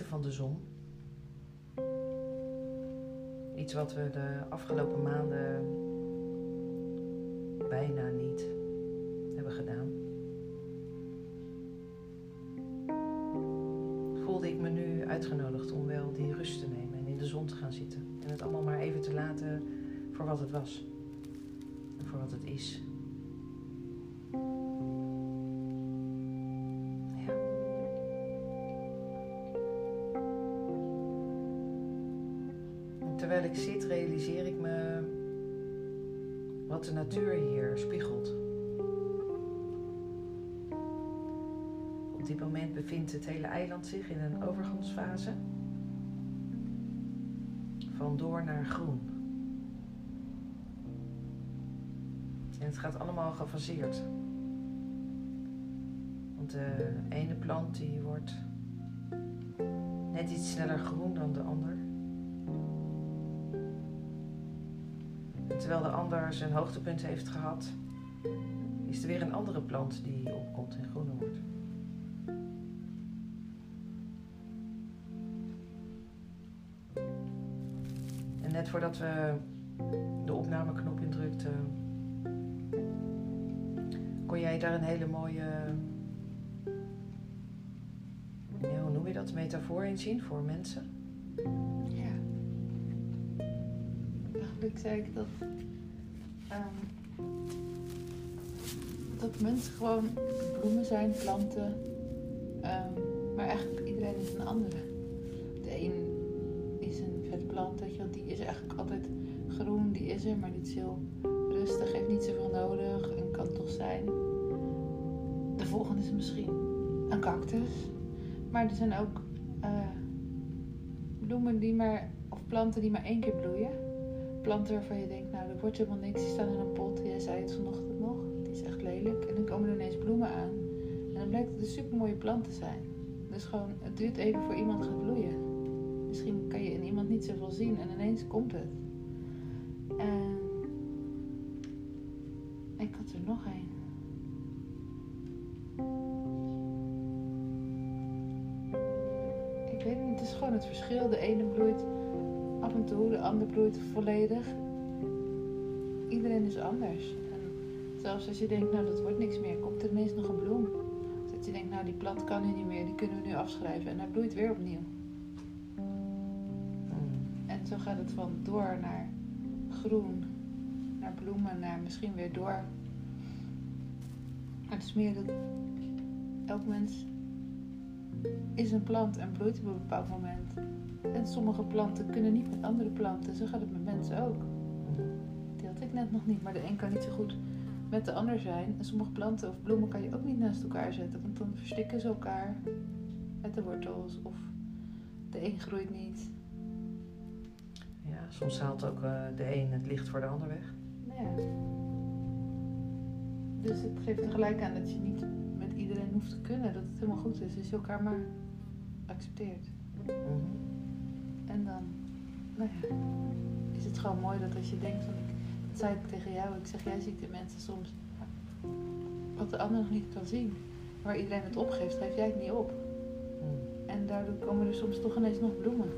van de zon. Iets wat we de afgelopen maanden bijna niet hebben gedaan. Voelde ik me nu uitgenodigd om wel die rust te nemen en in de zon te gaan zitten. En het allemaal maar even te laten voor wat het was en voor wat het is. Zit, realiseer ik me wat de natuur hier spiegelt. Op dit moment bevindt het hele eiland zich in een overgangsfase van door naar groen. En het gaat allemaal gefaseerd. Want de ene plant die wordt net iets sneller groen dan de ander. Terwijl de ander zijn hoogtepunt heeft gehad, is er weer een andere plant die opkomt en groener wordt. En net voordat we de opnameknop indrukten, kon jij daar een hele mooie, hoe noem je dat, metafoor in zien voor mensen? Eigenlijk zei ik dat, ehm, dat mensen gewoon bloemen zijn, planten, ehm, maar eigenlijk iedereen is een andere. De een is een vetplant, weet je die is eigenlijk altijd groen, die is er, maar is heel rustig, heeft niet zoveel nodig en kan toch zijn. De volgende is misschien een cactus, maar er zijn ook eh, bloemen die maar, of planten die maar één keer bloeien. Planten waarvan je denkt, nou, er wordt helemaal niks, die staan in een pot. Jij zei het vanochtend nog, die is echt lelijk. En dan komen er ineens bloemen aan. En dan blijkt het een super mooie plant te zijn. Dus gewoon, het duurt even voor iemand gaat bloeien. Misschien kan je in iemand niet zoveel zien en ineens komt het. En ik had er nog één. Ik weet niet, het is gewoon het verschil. De ene bloeit en toe, de ander bloeit volledig. Iedereen is anders. En zelfs als je denkt, nou dat wordt niks meer, komt er ineens nog een bloem. Dat je denkt, nou die plant kan nu niet meer, die kunnen we nu afschrijven. En hij bloeit weer opnieuw. En zo gaat het van door naar groen, naar bloemen, naar misschien weer door. Maar het is meer dat elk mens is een plant en bloeit op een bepaald moment. En sommige planten kunnen niet met andere planten. Zo gaat het met mensen ook. Die had ik net nog niet, maar de een kan niet zo goed met de ander zijn. En sommige planten of bloemen kan je ook niet naast elkaar zetten, want dan verstikken ze elkaar met de wortels. Of de een groeit niet. Ja, soms haalt ook eh, de een het licht voor de ander weg. Ja. Dus het geeft er gelijk aan dat je niet iedereen hoeft te kunnen. Dat het helemaal goed is. Dus je elkaar maar accepteert. Mhm. En dan, nou ja, is het gewoon mooi dat als je denkt van, ik, dat zei ik tegen jou, ik zeg, jij ziet de mensen soms wat de ander nog niet kan zien. Waar iedereen het opgeeft, geef jij het niet op. Mhm. En daardoor komen er soms toch ineens nog bloemen.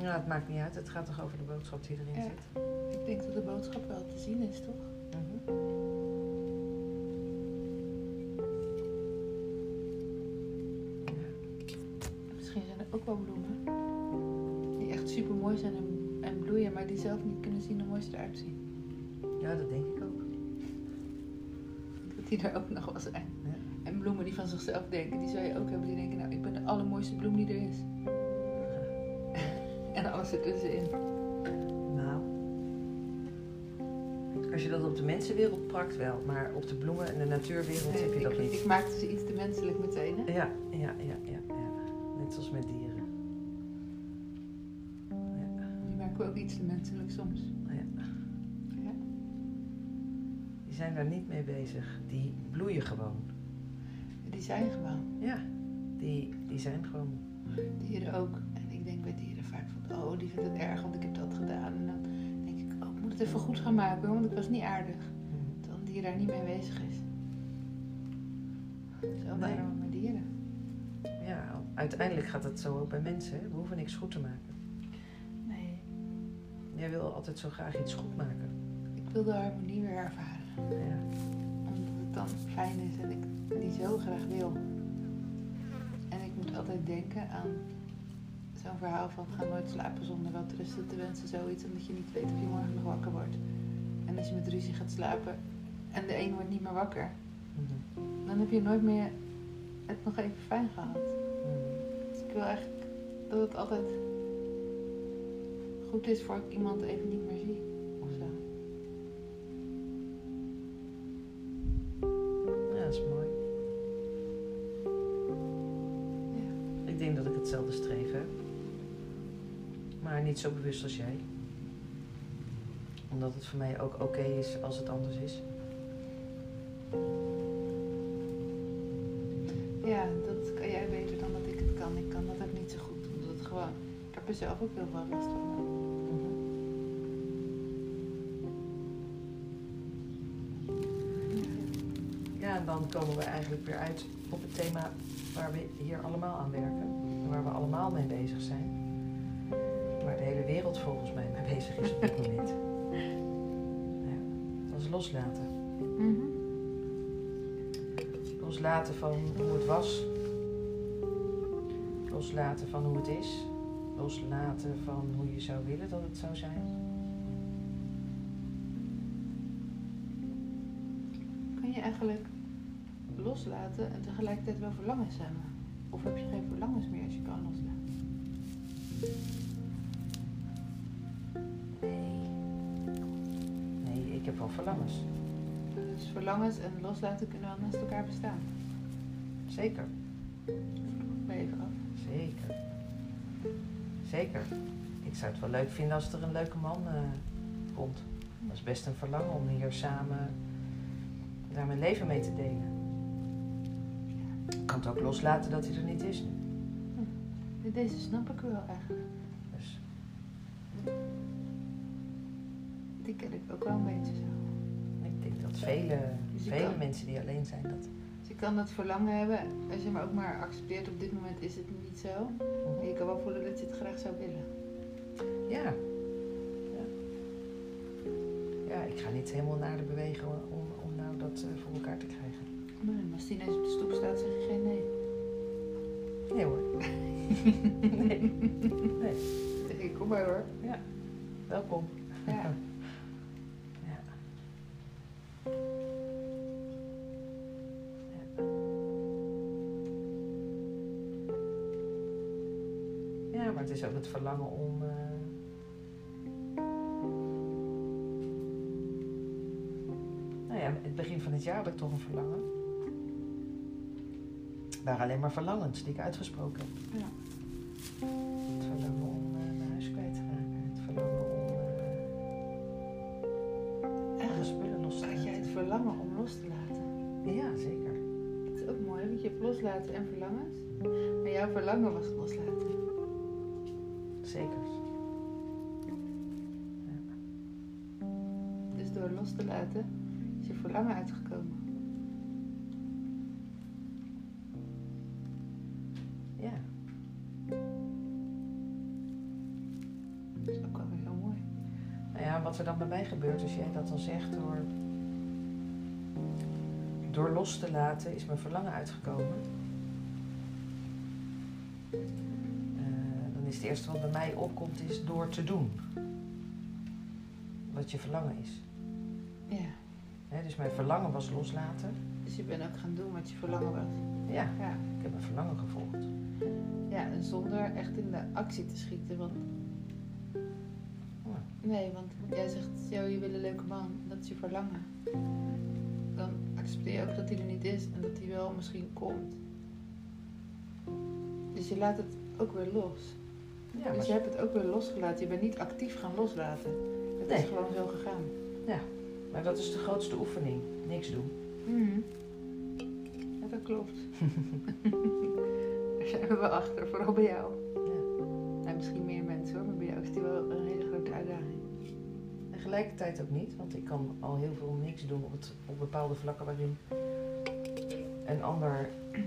Ja, het maakt niet uit. Het gaat toch over de boodschap die erin Ja. zit. Ik denk dat de boodschap wel te zien is, toch? Mhm. Misschien zijn er ook wel bloemen die echt super mooi zijn en, en bloeien, maar die zelf niet kunnen zien hoe mooi ze eruit zien. Ja, dat denk ik ook. Dat die er ook nog wel zijn. Ja. En bloemen die van zichzelf denken, die zou je ook hebben. Die denken, nou, ik ben de allermooiste bloem die er is. En alles ertussenin. Nou, als je dat op de mensenwereld prakt wel, maar op de bloemen en de natuurwereld heb je ik, dat niet. ik maakte ze iets te menselijk meteen, hè? Ja, ja, ja, ja, ja. Net zoals met dieren. Ja, Die maken we ook iets te menselijk soms. ja. Ja. Die zijn daar niet mee bezig. Die bloeien gewoon. Die zijn gewoon. Ja, die, die zijn gewoon. Dieren ook. Oh, die vindt het erg, want ik heb dat gedaan. En dan denk ik, oh, ik moet het even goed gaan maken, want ik was niet aardig. Een dier daar niet mee bezig is. Zo Nee. waren we met dieren. Ja, uiteindelijk gaat het zo ook bij mensen. Hè? We hoeven niks goed te maken. Nee, Jij wil altijd zo graag iets goed maken. ik wil de harmonie weer ervaren. Ja. Omdat het dan fijn is en ik die zo graag wil. En ik moet altijd denken aan zo'n verhaal van ga nooit slapen zonder wat rusten te wensen. Zoiets omdat je niet weet of je morgen nog wakker wordt. En als je met ruzie gaat slapen en de een wordt niet meer wakker. Mhm. Dan heb je nooit meer het nog even fijn gehad. Mhm. Dus ik wil eigenlijk dat het altijd goed is voor ik iemand even niet meer zie. Of zo. Ja, dat is mooi. Ja. Ik denk dat ik hetzelfde streef heb. Maar niet zo bewust als jij. Omdat het voor mij ook oké is als het anders is. Ja, dat kan jij beter dan dat ik het kan. Ik kan dat ook niet zo goed. Omdat het gewoon... Ik heb er zelf ook heel veel last van. Ja, en dan komen we eigenlijk weer uit op het thema waar we hier allemaal aan werken. En waar we allemaal mee bezig zijn. Bezig is op dit moment. Ja, dat is loslaten. Mhm. Loslaten van hoe het was. Loslaten van hoe het is. Loslaten van hoe je zou willen dat het zou zijn. Kan je eigenlijk loslaten en tegelijkertijd wel verlangens hebben? Of heb je geen verlangens meer als je kan loslaten? Wel verlangens. Dus verlangens en loslaten kunnen wel naast elkaar bestaan. Zeker. Vroeg even af. Zeker. Zeker. Ik zou het wel leuk vinden als er een leuke man eh, komt. Dat is best een verlangen om hier samen daar mijn leven mee te delen. Ik kan het ook loslaten dat hij er niet is nu. Deze snap ik wel eigenlijk. Die ken ik ook wel een beetje zo. ik denk dat vele, Dus vele kan- mensen die alleen zijn dat. Dus je kan dat verlangen hebben als je maar ook maar accepteert op dit moment is het niet zo. Maar je kan wel voelen dat je het graag zou willen. Ja. ja. Ja, ik ga niet helemaal naar de bewegen om, om nou dat eh, voor elkaar te krijgen. Maar als die ineens op de stoep staat, zeg je geen nee. Nee hoor. nee. nee. Ik, kom maar hoor. Welkom. Ja. Ja. verlangen om. eh, Nou ja, het begin van het jaar had ik toch een verlangen. Het waren alleen maar verlangens die ik uitgesproken heb. Ja. Het verlangen om eh, mijn huis kwijt te raken. Het verlangen om eh, alle spullen los te Had jij het laten. verlangen om los te laten? Ja, zeker. Dat is ook mooi, want je hebt loslaten en verlangens. Maar jouw verlangen was loslaten. Zeker. Dus door los te laten is je verlangen uitgekomen. Ja. Dat is ook wel weer heel mooi. Nou ja, wat er dan bij mij gebeurt als jij dat dan zegt, door, door los te laten is mijn verlangen uitgekomen. Is het eerste wat bij mij opkomt, is door te doen. Wat je verlangen is. Ja. Dus mijn verlangen was loslaten. Dus je bent ook gaan doen wat je verlangen was. Ja, Ja. ik heb mijn verlangen gevolgd. Ja, en zonder echt in de actie te schieten. Want Ja. Nee, want jij zegt, yo, je wil een leuke man, dat is je verlangen. Dan accepteer je ook dat hij er niet is en dat hij wel misschien komt. Dus je laat het ook weer los. Ja, dus maar- je hebt het ook weer losgelaten. Je bent niet actief gaan loslaten. Het Nee. is gewoon zo gegaan. Maar dat is de grootste oefening. Niks doen. Mhm. Ja, dat klopt. Daar zijn we wel achter, vooral bij jou. Ja. Nou, misschien meer mensen hoor, maar bij jou is die wel een hele grote uitdaging. En tegelijkertijd ook niet, want ik kan al heel veel niks doen op, het, op bepaalde vlakken waarin een ander eh,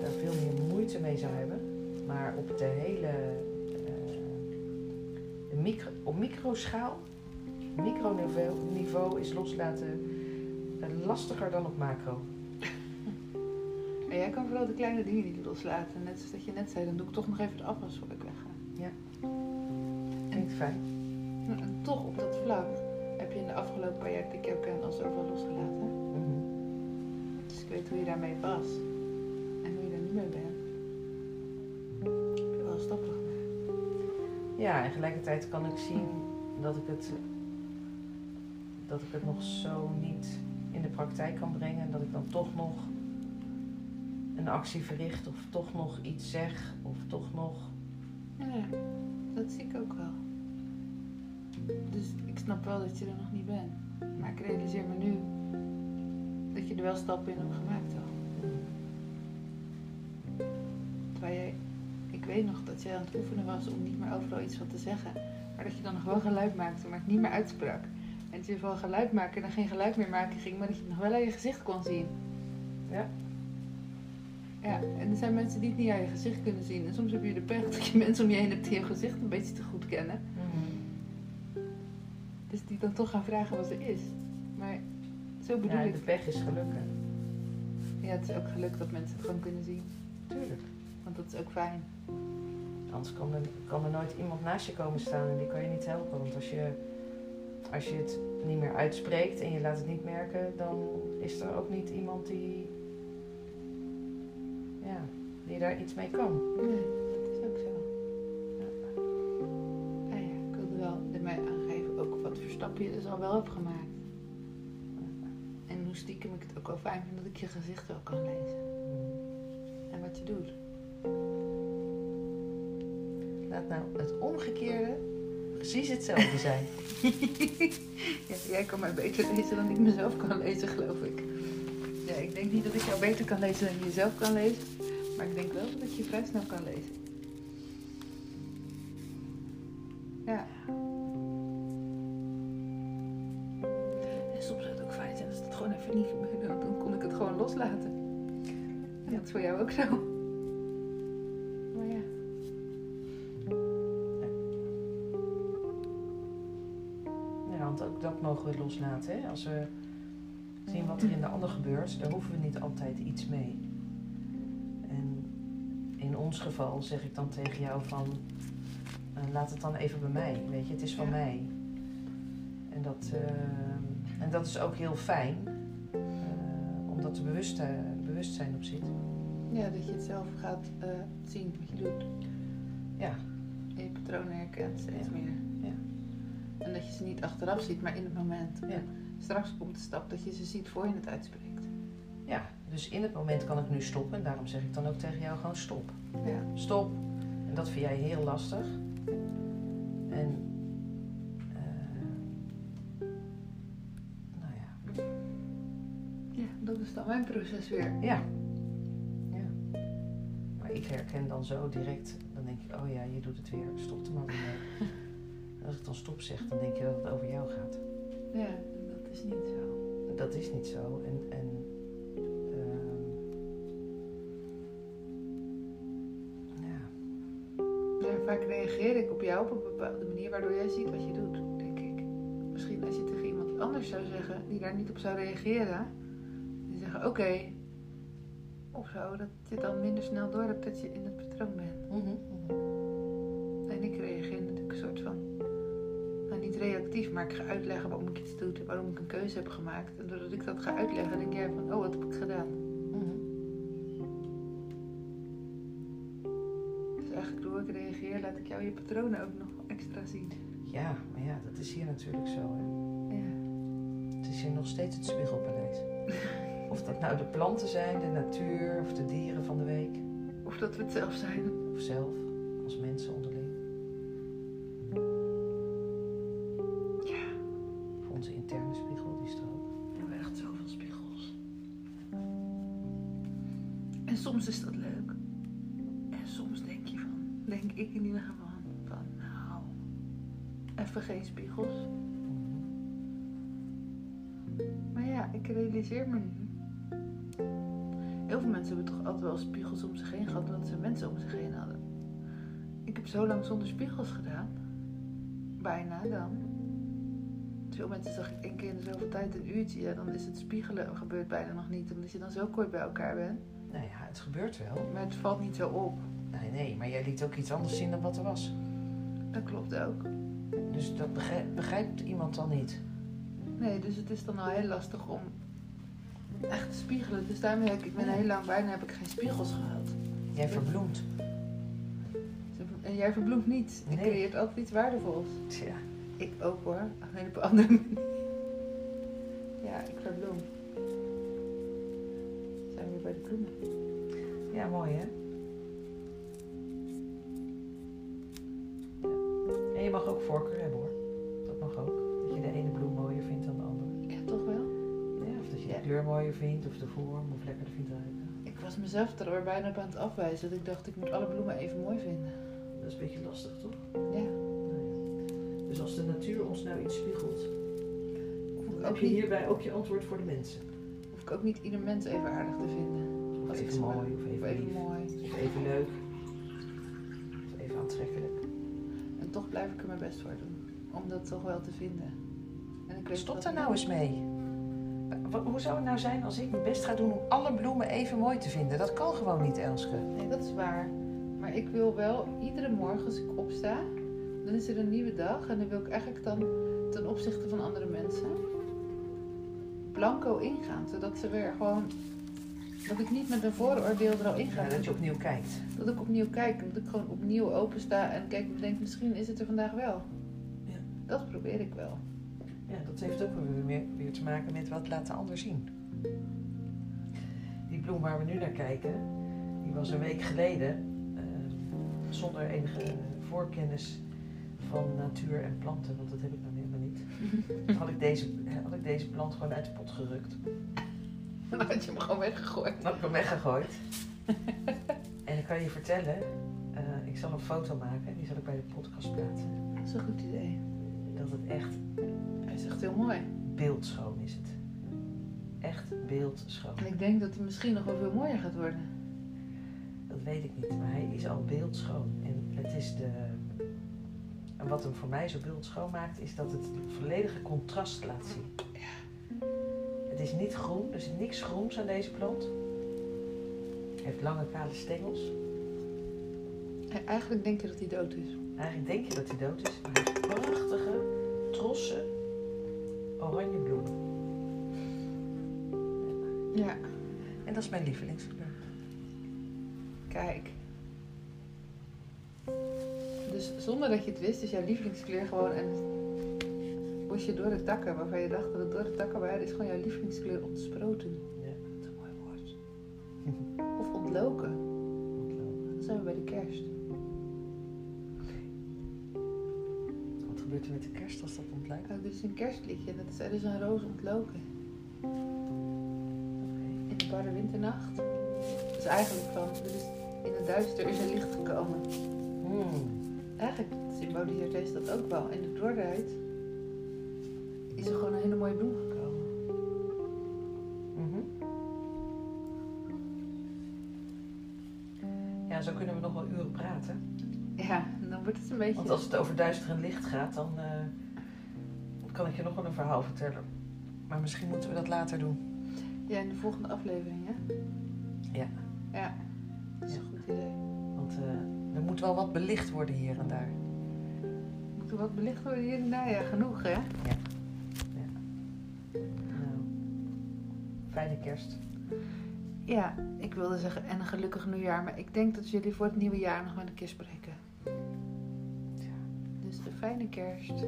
daar veel meer moeite mee zou hebben. Maar op de hele eh, de micro, op microschaal, microniveau niveau is loslaten eh, lastiger dan op macro. En jij kan vooral de kleine dingen niet loslaten. Net zoals dat je net zei, dan doe ik toch nog even de afwas voor ik wegga. Vind ik fijn. En toch op dat vlak heb je in de afgelopen paar jaar dat ik jou ken al zoveel losgelaten. Mhm. Dus ik weet hoe je daarmee was. Ja, en tegelijkertijd kan ik zien dat ik het, dat ik het nog zo niet in de praktijk kan brengen. En dat ik dan toch nog een actie verricht of toch nog iets zeg of toch nog... Ja, dat zie ik ook wel. Dus ik snap wel dat je er nog niet bent. Maar ik realiseer me nu dat je er wel stappen in hebt gemaakt al. Terwijl jij, weet nog dat jij aan het oefenen was om niet meer overal iets van te zeggen. Maar dat je dan nog wel geluid maakte, maar het niet meer uitsprak. En dat je van geluid maken en dan geen geluid meer maken ging, maar dat je het nog wel aan je gezicht kon zien. Ja. Ja, en er zijn mensen die het niet aan je gezicht kunnen zien. En soms heb je de pech dat je mensen om je heen hebt die je gezicht een beetje te goed kennen. Dus die dan toch gaan vragen wat er is. Maar zo bedoel Ja, ik. de pech is gelukken. Ja, het is ook geluk dat mensen het gewoon kunnen zien. Tuurlijk. Want dat is ook fijn. Anders kan er, kan er nooit iemand naast je komen staan en die kan je niet helpen. Want als je, als je het niet meer uitspreekt en je laat het niet merken, dan is er ook niet iemand die, ja, die daar iets mee kan. Nee, dat is ook zo. Ah ja, ik wilde wel ermee aangeven ook wat voor stappen je dus al wel hebt gemaakt. En hoe stiekem ik het ook wel fijn vind dat ik je gezicht wel kan lezen. En wat je doet. Laat nou het omgekeerde precies hetzelfde zijn. Ja, jij kan mij beter lezen dan ik mezelf kan lezen, geloof ik. Ja, ik denk niet dat ik jou beter kan lezen dan je jezelf kan lezen. Maar ik denk wel dat ik je vrij snel kan lezen. Want ook dat mogen we loslaten. Hè? Als we zien wat er in de ander gebeurt, daar hoeven we niet altijd iets mee. En in ons geval zeg ik dan tegen jou van, eh, laat het dan even bij mij. Weet je, het is van Ja. mij. En dat, eh, en dat is ook heel fijn, eh, omdat er bewust, bewustzijn op zit. ja, dat je het zelf gaat zien wat je doet. Ja, En je patronen herkent steeds Ja. meer. Ja. En dat je ze niet achteraf ziet, maar in het moment. Ja. Straks komt de stap dat je ze ziet voor je het uitspreekt. ja, dus in het moment kan ik nu stoppen. En daarom zeg ik dan ook tegen jou gewoon stop. Ja. Stop. En dat vind jij heel lastig. En eh, nou ja, ja, dat is dan mijn proces weer. ja. ja. Maar ik herken dan zo direct, dan denk ik, oh ja, je doet het weer, stop er maar mee. Als ik dan stop zeg, dan denk je dat het over jou gaat. Ja, dat is niet zo. Dat is niet zo. En, en ehm, ja, Ja, vaak reageer ik op jou op een bepaalde manier waardoor jij ziet wat je doet, denk ik. Misschien als je tegen iemand anders zou zeggen die daar niet op zou reageren, die zeggen oké. Of zo, dat je dan minder snel door hebt dat je in het patroon bent. mhm. Maar ik ga uitleggen waarom ik iets doe, waarom ik een keuze heb gemaakt. En doordat ik dat ga uitleggen, denk jij van, oh, wat heb ik gedaan? mhm. Dus eigenlijk door ik reageer, laat ik jou je patronen ook nog extra zien. Ja, maar ja, dat is hier natuurlijk zo. Hè. Ja. Het is hier nog steeds het Spiegelpaleis. Of dat nou de planten zijn, de natuur of de dieren van de week. Of dat we het zelf zijn. Of zelf, als mensen onderling. Ik in ieder geval van, nou, even geen spiegels. Maar ja, ik realiseer me nu. Heel veel mensen hebben toch altijd wel spiegels om zich heen gehad, omdat ze mensen om zich heen hadden. Ik heb zo lang zonder spiegels gedaan. Bijna dan. Veel mensen zag ik één keer in zoveel tijd een uurtje. Ja, dan is het spiegelen gebeurt bijna nog niet, omdat je dan zo kort bij elkaar bent. Nou ja, het gebeurt wel. Maar het valt niet zo op. Nee, nee, maar jij liet ook iets anders zien dan wat er was. Dat klopt ook. Dus dat begrijpt, begrijpt iemand dan niet. Nee, dus het is dan al heel lastig om echt te spiegelen. Dus daarmee heb ik, ik ben heel lang bijna heb ik geen spiegels gehad. Jij verbloemt. En jij verbloemt niet. Je Nee. creëert altijd iets waardevols. Tja, Ik ook hoor, alleen op een andere manier. Ja, ik verbloem. Zijn we weer bij de bloemen? ja, mooi hè? Mag ook voorkeur hebben hoor. Dat mag ook. Dat je de ene bloem mooier vindt dan de andere. Ja, toch wel? Ja, of dat je Ja. de kleur mooier vindt, of de vorm, of lekkerder vindt ruiken. Ik was mezelf er bijna op aan het afwijzen. Dat ik dacht, ik moet alle bloemen even mooi vinden. Dat is een beetje lastig toch? Ja. Nou ja. Dus als de natuur ons nou iets spiegelt, heb je niet, hierbij ook je antwoord voor de mensen. hoef ik ook niet ieder mens even aardig te vinden. Of even mooi, of Of even, even lief, mooi. of even leuk, of even aantrekkelijk. Toch blijf ik er mijn best voor doen. Om dat toch wel te vinden. En ik weet Stop daar nou eens mee. Hoe zou het nou zijn als ik mijn best ga doen om alle bloemen even mooi te vinden? Dat kan gewoon niet, Elske. Nee, dat is waar. Maar ik wil wel iedere morgen als ik opsta, dan is er een nieuwe dag. En dan wil ik eigenlijk dan ten opzichte van andere mensen blanco ingaan. Zodat ze weer gewoon. Dat ik niet met een vooroordeel er al in ga. Ja, dat je opnieuw kijkt. Dat ik opnieuw kijk. Dat ik gewoon opnieuw opensta en kijk en denk, misschien is het er vandaag wel. Ja. Dat probeer ik wel. Ja, dat heeft ook weer, weer te maken met wat laat de ander zien. Die bloem waar we nu naar kijken, die was een week geleden, eh, zonder enige voorkennis van natuur en planten, want dat heb ik nou helemaal niet, had ik deze, had ik deze plant gewoon uit de pot gerukt. Dan had je hem gewoon weggegooid. Dan heb ik hem weggegooid. en ik kan je vertellen, eh, ik zal een foto maken, die zal ik bij de podcast plaatsen, Dat is een goed idee. dat het echt Hij is echt heel mooi. beeldschoon is het. Echt beeldschoon. En ik denk dat hij misschien nog wel veel mooier gaat worden. Dat weet ik niet, maar hij is al beeldschoon. En het is de. En wat hem voor mij zo beeldschoon maakt, is dat het het volledige contrast laat zien. Is niet groen, er zit niks groens aan deze plant. Heeft lange kale stengels. En Eigenlijk denk je dat hij dood is. Eigenlijk denk je dat hij dood is, maar hij heeft prachtige, trosse, oranje bloemen. Ja. En dat is mijn lievelingskleur. Kijk. Dus zonder dat je het wist, is jouw lievelingskleur gewoon een bosje door de takken, waarvan je dacht dat het door de takken waren, is gewoon jouw lievelingskleur ontsproten. Ja, dat is een mooi woord. Of ontloken. Dan zijn we bij de kerst. Wat gebeurt er met de kerst als dat ontlijkt? Nou, dit is een kerstliedje en dat is, er is een roos ontloken. In de barre winternacht. Dus eigenlijk van, is, in het duister is er licht gekomen. Hmm. Eigenlijk symboliseert deze dat ook wel. In de dorheid is er gewoon een hele mooie bloem gekomen. Mhm. Ja, zo kunnen we nog wel uren praten. Ja, dan wordt het een beetje... Want als het over duister en licht gaat, dan eh, kan ik je nog wel een verhaal vertellen. Maar misschien moeten we dat later doen. Ja, in de volgende aflevering, hè? Ja. Ja, dat is Ja. een goed idee. Want eh, er moet wel wat belicht worden hier en daar. Moet er wat belicht worden hier en daar? Ja, genoeg, hè? Nou, fijne kerst. Ja, ik wilde zeggen en een gelukkig nieuwjaar, maar ik denk dat jullie voor het nieuwe jaar nog met een keer spreken. Ja. Dus een fijne kerst.